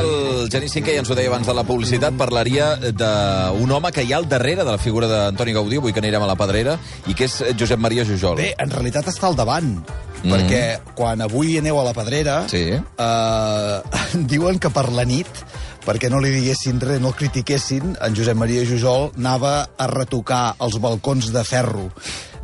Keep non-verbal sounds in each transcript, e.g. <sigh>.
el Genís Cinquè, ja ens ho deia abans de la publicitat, parlaria d'un home que hi ha al darrere de la figura d'Antoni Gaudí, avui que anirem a la Pedrera, i que és Josep Maria Jujol. Bé, en realitat està al davant, mm. perquè quan avui aneu a la Pedrera, Sí. eh, <laughs> diuen que per la nit perquè no li diguessin res, no el critiquessin, en Josep Maria Jujol anava a retocar els balcons de ferro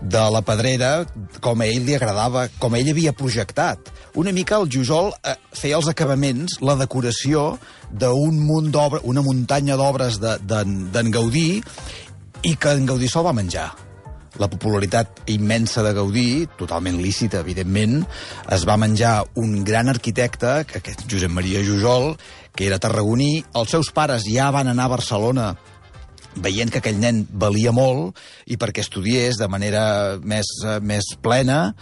de la Pedrera com a ell li agradava, com a ell havia projectat. Una mica el Jujol eh, feia els acabaments, la decoració d'un munt d'obres, una muntanya d'obres de- d'en de, Gaudí i que en Gaudí se'l va menjar la popularitat immensa de Gaudí, totalment lícita, evidentment, es va menjar un gran arquitecte, que aquest Josep Maria Jujol, que era tarragoní. Els seus pares ja van anar a Barcelona veient que aquell nen valia molt i perquè estudiés de manera més, eh, més plena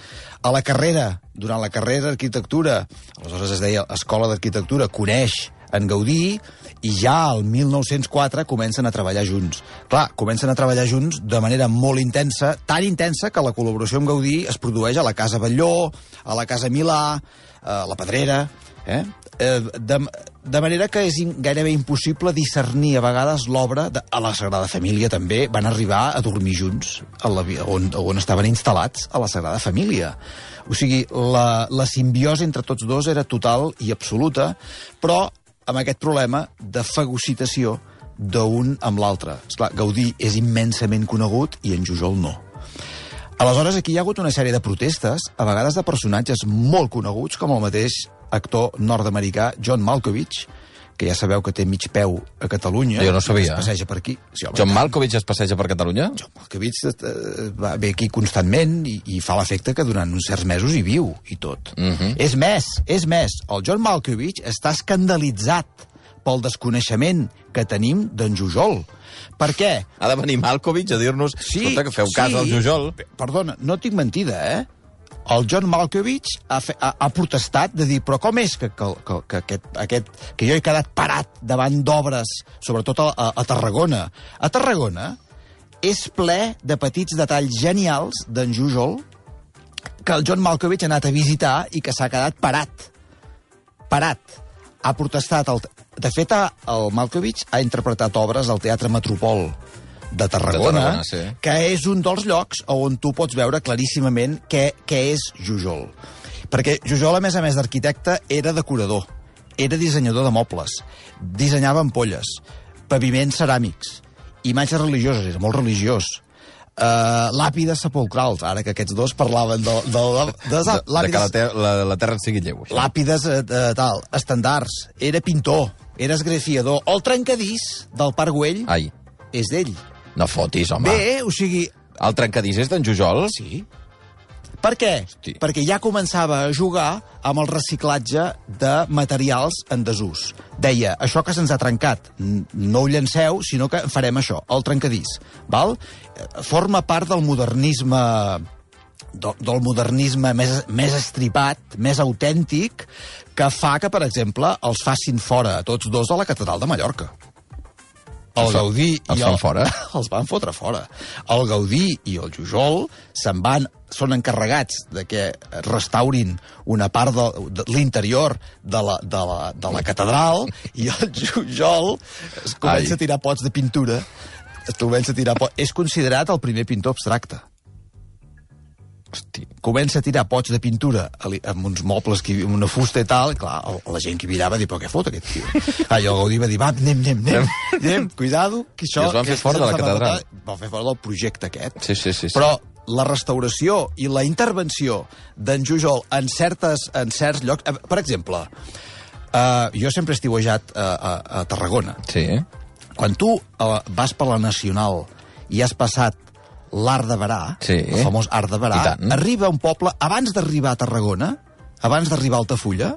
a la carrera, durant la carrera d'arquitectura, aleshores es deia Escola d'Arquitectura, coneix en Gaudí i ja al 1904 comencen a treballar junts. Clar, comencen a treballar junts de manera molt intensa, tan intensa que la col·laboració amb Gaudí es produeix a la Casa Batlló, a la Casa Milà, a la Pedrera... Eh? Eh, de, de manera que és gairebé impossible discernir a vegades l'obra de- a la Sagrada Família també van arribar a dormir junts a la, on, on estaven instal·lats a la Sagrada Família o sigui, la, la simbiosi entre tots dos era total i absoluta però amb aquest problema de fagocitació d'un amb l'altre. Esclar, Gaudí és immensament conegut i en Jujol no. Aleshores, aquí hi ha hagut una sèrie de protestes, a vegades de personatges molt coneguts, com el mateix actor nord-americà John Malkovich, que ja sabeu que té mig peu a Catalunya. Jo no sabia. Es passeja per aquí. Sí, home, John. Malkovich es passeja per Catalunya? John Malkovich eh, va ve aquí constantment i, i fa l'efecte que durant uns certs mesos hi viu i tot. Mhm. És més, és més, el John Malkovich està escandalitzat pel desconeixement que tenim d'en Jujol. Per què? Ha de venir Malkovich a dir-nos escolta, que feu cas al Jujol. Pe- Perdona, no tinc mentida, eh? El John Malkovich ha, fe, ha, ha protestat de dir però com és que, que, que, que, aquest, aquest, que jo he quedat parat davant d'obres, sobretot a, a, a Tarragona. A Tarragona és ple de petits detalls genials d'en Jujol que el John Malkovich ha anat a visitar i que s'ha quedat parat. Parat. Ha protestat. El... De fet, el Malkovich ha interpretat obres al Teatre Metropol de Tarragona, Tarragona, sí. que és un dels llocs on tu pots veure claríssimament què, què és Jujol. Perquè Jujol, a més a més d'arquitecte, era decorador, era dissenyador de mobles, dissenyava ampolles, paviments ceràmics, imatges religioses, era molt religiós, uh, làpides sepulcrals, ara que aquests dos parlaven de, de, de, de, De, de làpides- que la, ter la, la terra et sigui lleu. això. làpides eh, eh, tal, estandards, era pintor, era esgrafiador. El trencadís del Parc Güell Ai, és d'ell. No fotis, home. Bé, o sigui, El trencadís és d'en Jujol? sí. Per què? Hosti. Perquè ja començava a jugar amb el reciclatge de materials en desús. Deia, això que se'ns ha trencat, no ho llanceu, sinó que farem això, el trencadís. Val? Eh, Forma part del modernisme del, modernisme més, més estripat, més autèntic, que fa que, per exemple, els facin fora a tots dos de la catedral de Mallorca. El Gaudí els i el, fora? <laughs> Els van fotre fora. El Gaudí i el Jujol se'n van són encarregats de que restaurin una part de, de l'interior de, la, de, la, de la catedral i el Jujol es comença Ai. a tirar pots de pintura es comença a tirar pots... És considerat el primer pintor abstracte Hosti. comença a tirar pots de pintura amb uns mobles, que, amb una fusta i tal, i clar, la gent que mirava va dir, però què fot aquest tio? <laughs> El Gaudí va dir, va, anem, anem, anem, anem, cuidado, que això... I els van fer fora de la catedral. Van fer fora del projecte aquest. Sí, sí, sí. sí. Però la restauració i la intervenció d'en Jujol en, certes, en certs llocs... eh, Per exemple, uh, jo sempre he estiuejat a, a, a Tarragona. Sí. Quan tu uh, vas per la Nacional i has passat l'Art de Barà, Sí. el famós Art de Barà, arriba a un poble, abans d'arribar a Tarragona, abans d'arribar a Altafulla,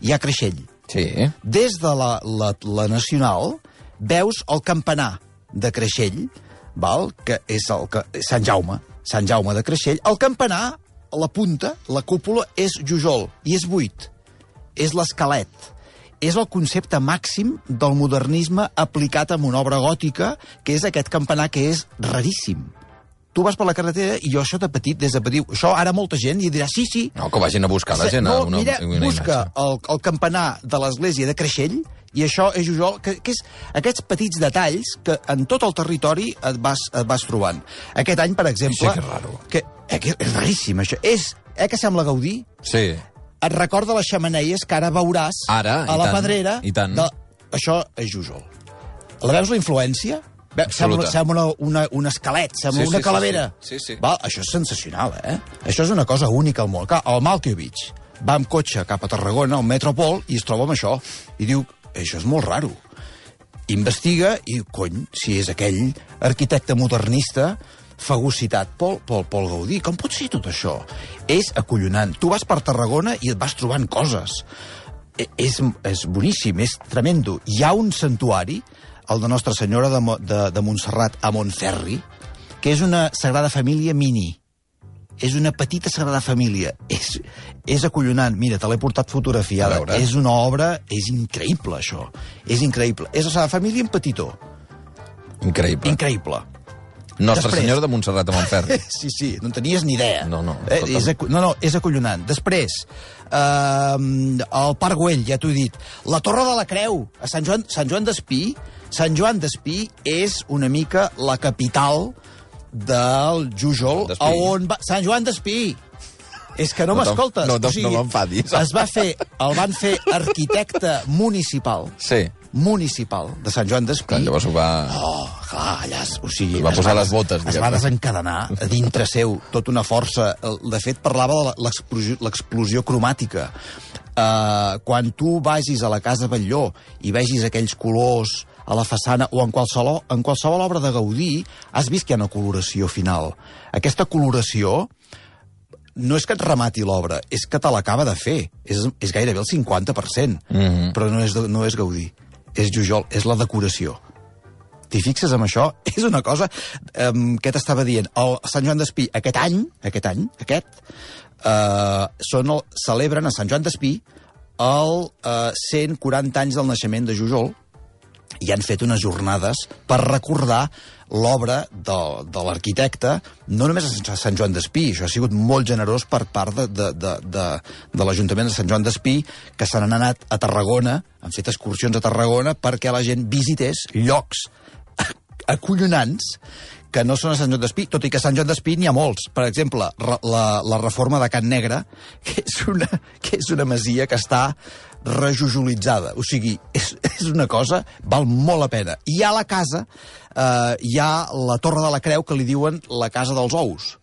hi ha Creixell. Sí. Des de la, la, la Nacional veus el campanar de Creixell, val? que és el que, Sant Jaume, Sant Jaume de Creixell. El campanar, la punta, la cúpula, és Jujol, i és buit. És l'esquelet. És el concepte màxim del modernisme aplicat en una obra gòtica, que és aquest campanar que és raríssim. Tu vas per la carretera i jo això de petit, des de petit, això ara molta gent i dirà, sí, sí, No, que vagin a buscar la gent no, una, mira, una busca imatge. el, el campanar de l'església de Creixell I això és Jujol, que, que és aquests petits detalls que en tot el territori et vas, et vas trobant. Aquest any, per exemple... Sí que és raro. Que, eh, que és raríssim, això. És, eh, que sembla Gaudí? Sí. Et recorda les xamaneies que ara veuràs Ara, a la tant, pedrera. i tant. De... Això és Jujol. La veus, la influència? Sembla, sembla una, una, un esquelet, sembla Sí, una sí, sí, calavera. sí. Sí, sí. Val? Això és sensacional, eh? Això és una cosa única al món. Clar, el Malkiewicz va amb cotxe cap a Tarragona, al Metropol, i es troba amb això. I diu, això és molt raro. Investiga i, cony, si és aquell arquitecte modernista fagocitat Pol, Pol, Pol Gaudí. Com pot ser tot això? És acollonant. Tu vas per Tarragona i et vas trobant coses. E- És, és boníssim, és tremendo. Hi ha un santuari, el de Nostra Senyora de, Mo- de, de Montserrat a Montferri, que és una Sagrada Família mini. És una petita Sagrada Família. És, és acollonant. Mira, te l'he portat fotografiada. És una obra... És increïble, això. És increïble. És la Sagrada Família en petitó. Increïble. Increïble. Nostra Després- Senyora de Montserrat de Montferri. <laughs> Sí, sí, no en tenies ni idea. No, no, Eh, total. és, acu- no, no, és acollonant. Després, eh, el Parc Güell, ja t'ho he dit. La Torre de la Creu, a Sant Joan, Sant Joan d'Espí. Sant Joan d'Espí és una mica la capital del Jujol, a on va... Sant Joan d'Espí! És que no, No m'escoltes. no t'en- no m'enfadis. Es va fer, el van fer arquitecte municipal, Sí. municipal, de Sant Joan d'Espí. Llavors ho va... Oh, clar, allà, o sigui... Es va es posar des- les botes, Es va desencadenar a dintre seu tota una força. De fet, parlava de la- l'explosió cromàtica. Uh, quan tu vagis a la Casa Batlló i vegis aquells colors a la façana o en qualsevol, en qualsevol obra de Gaudí, has vist que hi ha una coloració final. Aquesta coloració no és que et remati l'obra, és que te l'acaba de fer. És, és gairebé el 50%. Mm -hmm. Però no és, no és Gaudí. És Jujol, és la decoració. T'hi fixes amb això? <laughs> És una cosa... Um, què t'estava dient? El Sant Joan d'Espí, aquest any, aquest any, aquest, uh, són el, celebren a Sant Joan d'Espí el uh, 140 anys del naixement de Jujol, i han fet unes jornades per recordar l'obra de, de l'arquitecte, no només a Sant Joan d'Espí, això ha sigut molt generós per part de, de, de, de, de l'Ajuntament de Sant Joan d'Espí, que se n'han anat a Tarragona, han fet excursions a Tarragona perquè la gent visités llocs acollonants que no són a Sant Joan d'Espí, tot i que a Sant Joan d'Espí n'hi ha molts. Per exemple, la, la reforma de Can Negre, <laughs> que és una, que és una masia que està rejujulitzada. O sigui, és, és una cosa, val molt la pena. I a la casa eh, hi ha la Torre de la Creu, que li diuen la Casa dels Ous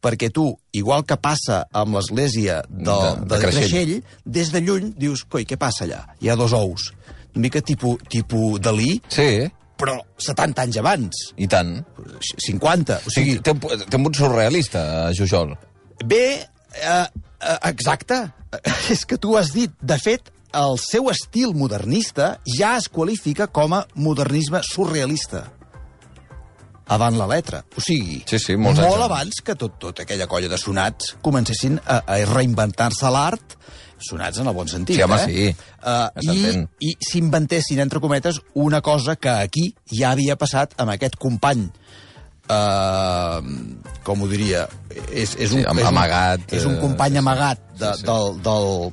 perquè tu, igual que passa amb l'església de, De- de, de Creixell. Creixell, des de lluny dius, coi, què passa allà? Hi ha dos ous. Una mica tipus, tipus Dalí, Sí, però 70 anys abans. i tant. 50. O sigui, té, té un punt surrealista, eh, Jujol. bé, eh, eh, exacte. <laughs> És que tu has dit, de fet, el seu estil modernista ja es qualifica com a modernisme surrealista. Avant la letra. O sigui, Sí, sí, molts anys molt abans. abans que tot, tota aquella colla de sonats comencessin a, a reinventar-se l'art, sonats en el bon sentit, Sí, home, eh? sí. Uh, I i s'inventessin, entre cometes, una cosa que aquí ja havia passat amb aquest company uh, com ho diria, és, és, un, Sí, am- és, un, amagat, és un eh, company sí, sí. amagat de, Sí, sí. del, del,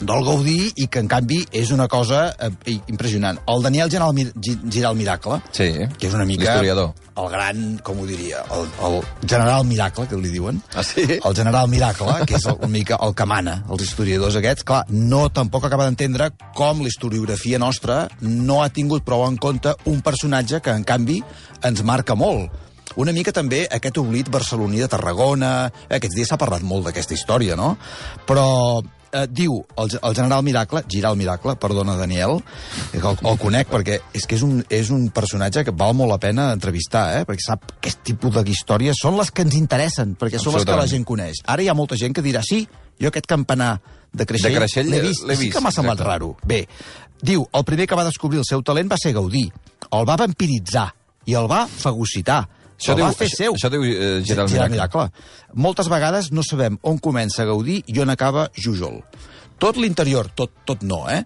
del Gaudí i que, en canvi, és una cosa eh, impressionant. El Daniel Giral, Mir- Gi- Giral Miracle, Sí, que és una mica el gran, com ho diria, el, el general Miracle, que li diuen. Ah, sí? El general Miracle, que és el, una mica el que mana els historiadors aquests, clar, no tampoc acaba d'entendre com la historiografia nostra no ha tingut prou en compte un personatge que, en canvi, ens marca molt. Una mica també aquest oblit barceloní de Tarragona... Eh, Aquests dies s'ha parlat molt d'aquesta història, no? Però eh, diu el, el general Miracle, Giral Miracle, perdona, Daniel, que el, el conec perquè és que és un, és un personatge que val molt la pena entrevistar, eh? perquè sap aquest tipus de històries són les que ens interessen, perquè són les que la gent coneix. Ara hi ha molta gent que dirà, sí, jo aquest campanar de Creixell, De Creixell l'he vist, l'he sí vist, que m'ha semblat exacte. raro. Bé, diu, el primer que va descobrir el seu talent va ser Gaudí, el va vampiritzar i el va fagocitar. Això diu, fer això, seu. això diu eh, Giral Giral Miracle. Miracle. Moltes vegades no sabem on comença Gaudí i on acaba Jujol. Tot l'interior, tot, tot no, eh?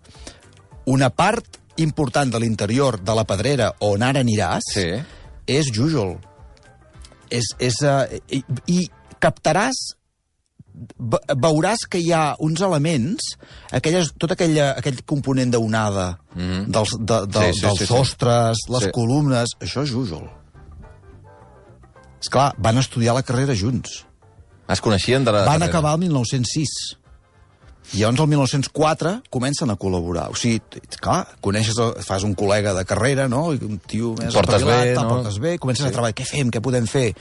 Una part important de l'interior de la Pedrera, on ara aniràs, Sí. és Jujol. És, és, uh, i, I captaràs ve- veuràs que hi ha uns elements, aquelles, tot aquella, aquell component d'onada, mm -hmm. dels, de, de, Sí, sí, dels sí, sí. sostres, les Sí. columnes, això és Jújol. Esclar, van estudiar la carrera junts. Es coneixien de la... Van carrera. acabar el 1906. I llavors, el 1904, comencen a col·laborar. O sigui, clar, coneixes, el- fas un col·lega de carrera, no? I un tio més Portes bé, no? portes bé, comences sí. a treballar. Què fem? Què podem fer?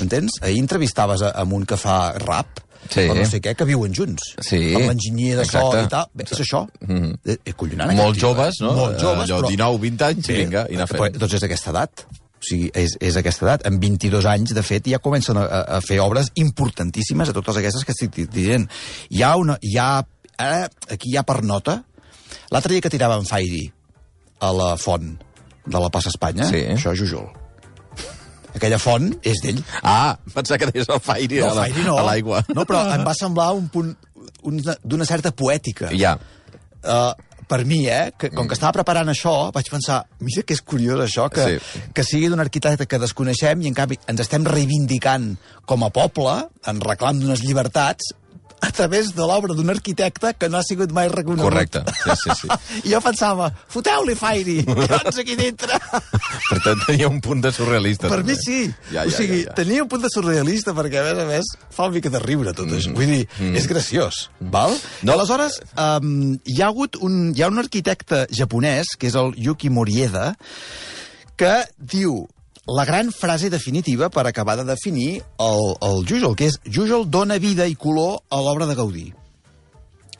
Entens? Ahir entrevistaves a, amb un que fa rap, Sí. o no sé què, que viuen junts. Sí. Amb l'enginyer de so i tal. Bé, és això. Mm -hmm. És collonant. Molt tio, joves, eh? no? Molt joves, Allò, però... 19, 20 anys, i vinga, i anar fent. Però, doncs és d'aquesta edat. O sigui, és, és aquesta edat. En 22 anys, de fet, ja comencen a, a fer obres importantíssimes a totes aquestes que estic di- dient. Hi ha una... Hi ha, ara, aquí hi ha per nota... L'altre dia que tiràvem Fairi a la font de la Passa Espanya, Sí. això és Jujol. Aquella font és d'ell. Ah, pensava que deies el Fairi No, a la- Fairi no. l'aigua. No, però em va semblar un punt una- d'una certa poètica. Ja. Uh, per mi, eh, que, com que estava preparant això, vaig pensar, mira que és curiós això, que, Sí. que sigui d'un arquitecte que desconeixem i en canvi ens estem reivindicant com a poble, en reclam d'unes llibertats, a través de l'obra d'un arquitecte que no ha sigut mai reconegut. Correcte, sí, sí, sí. <laughs> I jo pensava, foteu-li Fairi, doncs <laughs> aquí dintre. <laughs> Per tant, tenia un punt de surrealista. per també. mi sí. Ja, o ja, sigui, ja, ja. tenia un punt de surrealista perquè, a més a més, fa una mica de riure tot això. Vull dir, és graciós, val? No. Aleshores, um, hi ha hagut un, hi ha un arquitecte japonès, que és el Yuki Morieda, que diu la gran frase definitiva per acabar de definir el, el Jujol, que és Jujol dona vida i color a l'obra de Gaudí.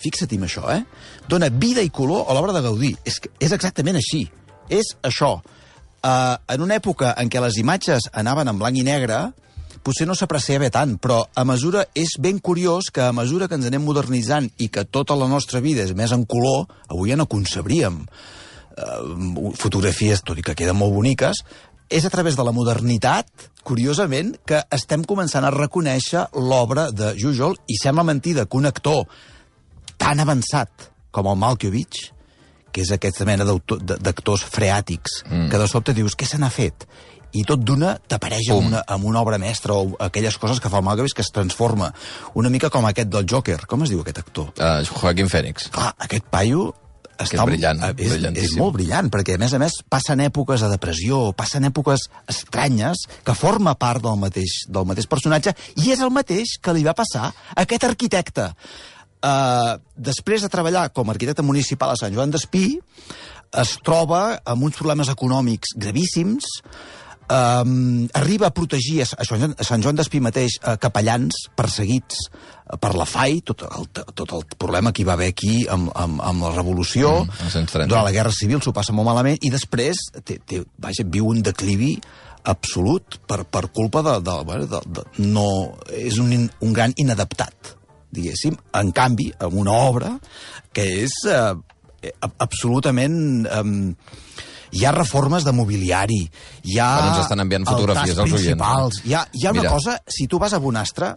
Fixa't en això, eh? Dona vida i color a l'obra de Gaudí. És, és exactament així. És això. Uh, en una època en què les imatges anaven en blanc i negre, potser no s'apreciava tant, però a mesura és ben curiós que a mesura que ens anem modernitzant i que tota la nostra vida és més en color, avui ja no concebríem uh, fotografies, tot i que queden molt boniques, és a través de la modernitat, curiosament, que estem començant a reconèixer l'obra de Jujol i sembla mentida que un actor tan avançat com el Malkovich, que és aquesta mena d'actors freàtics, mm. que de sobte dius, què se n'ha fet? I tot d'una t'apareix amb una, amb una obra mestra o aquelles coses que fa el Malkovich que es transforma. Una mica com aquest del Joker. Com es diu aquest actor? Uh, Joaquín Fènix. Clar, aquest paio... és brillant, eh, és, és molt brillant, perquè, a més a més, passen èpoques de depressió, passen èpoques estranyes, que forma part del mateix, del mateix personatge, i és el mateix que li va passar a aquest arquitecte. Uh, després de treballar com a arquitecte municipal a Sant Joan d'Espí, es troba amb uns problemes econòmics gravíssims, um, arriba a protegir a Sant Joan, a Sant Joan d'Espí mateix uh, capellans perseguits eh, per la FAI, tot el, tot el problema que hi va haver aquí amb, amb, amb la revolució, Mm, als anys 30. durant la Guerra Civil s'ho passa molt malament, i després té, té, vaja, viu un declivi absolut per, per culpa de, de, bueno, de, de, no, és un, un gran inadaptat, diguéssim. En canvi, amb una obra que és eh, absolutament... Eh, hi ha reformes de mobiliari, hi ha... Ara ens estan enviant fotografies als oients. Hi ha, hi ha una Mira. cosa, si tu vas a Bonastre,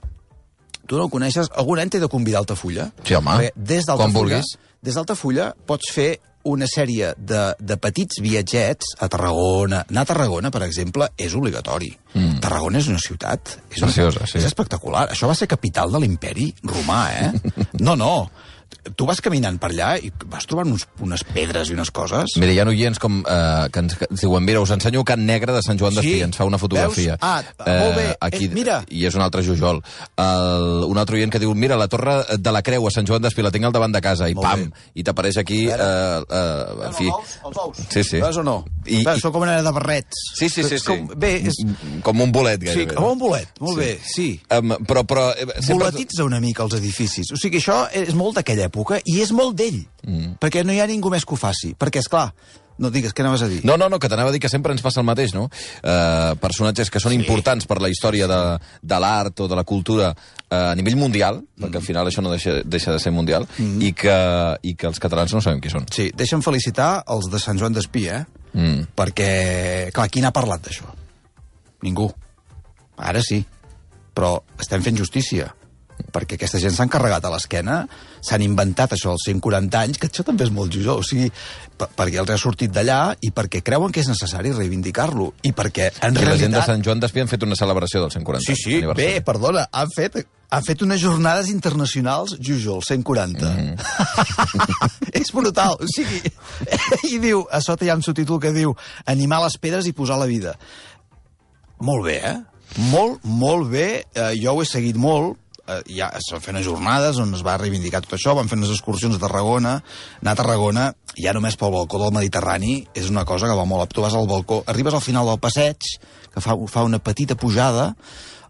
tu no ho coneixes, algun any t'he de convidar a Altafulla. Sí, home. Perquè des Quan vulguis. des d'Altafulla pots fer una sèrie de, de petits viatgets a Tarragona. Anar a Tarragona, per exemple, és obligatori. Mm. Tarragona és una ciutat. És Preciosa, una, sí. És espectacular. Això va ser capital de l'imperi romà, eh? <laughs> No, no. Tu vas caminant per allà i vas trobant uns, unes pedres i unes coses. Mira, hi ha oients com, eh, que ens que ens diuen, mira, us ensenyo Can Negre de Sant Joan Sí. d'Espí, ens fa una fotografia. Veus? Ah, molt bé. Aquí, Eh, mira. I és un altre Jujol. El, un altre oient que diu, mira, la Torre de la Creu a Sant Joan d'Espí, la tinc al davant de casa, i Molt pam, bé. i t'apareix aquí, eh, eh, en fi... Els ous? Sí, sí. Veus o no? I- Veus, i- són com una de barrets. Sí, sí, sí. Sí. Com, bé, és... Com un bolet, Sí, gairebé. com un bolet, molt Sí. bé, sí. Um, però, però... eh, Sempre... Volatitza una mica els edificis. O sigui, això és molt d'aquella època i és molt d'ell, mm. perquè no hi ha ningú més que ho faci. Perquè, és clar, no digues, què anaves a dir? No, no, no, que t'anava a dir que sempre ens passa el mateix, no? Uh, personatges que són sí. importants per la història de, de l'art o de la cultura uh, a nivell mundial, mm. perquè al final això no deixa, deixa de ser mundial, mm. i, que, i que els catalans no sabem qui són. Sí, deixa'm felicitar els de Sant Joan d'Espí, eh? Mm. Perquè, clar, qui n'ha parlat d'això? Ningú. Ara sí. Però estem fent justícia. Perquè aquesta gent s'han carregat a l'esquena, s'han inventat això als 140 anys, que això també és molt jujó, o sigui, perquè els ha sortit d'allà i perquè creuen que és necessari reivindicar-lo, i perquè en I realitat... la gent de Sant Joan d'Espí han fet una celebració del 140 Sí, sí, bé, perdona, han fet, han fet unes jornades internacionals, Jujol, 140. Mm. és brutal, o sigui, i diu, a sota hi ha un subtítol que diu animar les pedres i posar la vida. Molt bé, eh? Molt, molt bé, eh, jo ho he seguit molt, eh, ja es van fer unes jornades on es va reivindicar tot això, van fer unes excursions a Tarragona, anar a Tarragona, ja només pel balcó del Mediterrani, és una cosa que va molt... Tu vas al balcó, arribes al final del passeig, que fa, fa una petita pujada,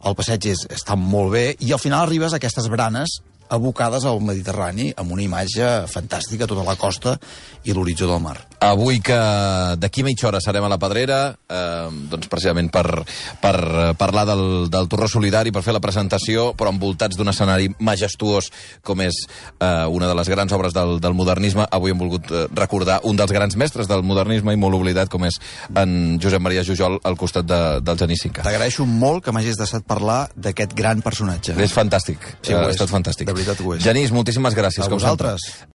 el passeig és, està molt bé, i al final arribes a aquestes branes abocades al Mediterrani, amb una imatge fantàstica, tota la costa i l'horitzó del mar. Avui que d'aquí mitja hora serem a la Pedrera, eh, doncs precisament per, per eh, parlar del, del Torró Solidari, per fer la presentació, però envoltats d'un escenari majestuós com és eh, una de les grans obres del, del modernisme. Avui hem volgut eh, recordar un dels grans mestres del modernisme i molt oblidat, com és en Josep Maria Jujol, al costat de, del Genís Cinca. T'agraeixo molt que m'hagis deixat parlar d'aquest gran personatge. És fantàstic. Sí, ha és. estat fantàstic. De veritat ho és. Genís, moltíssimes gràcies. A com sempre. vosaltres.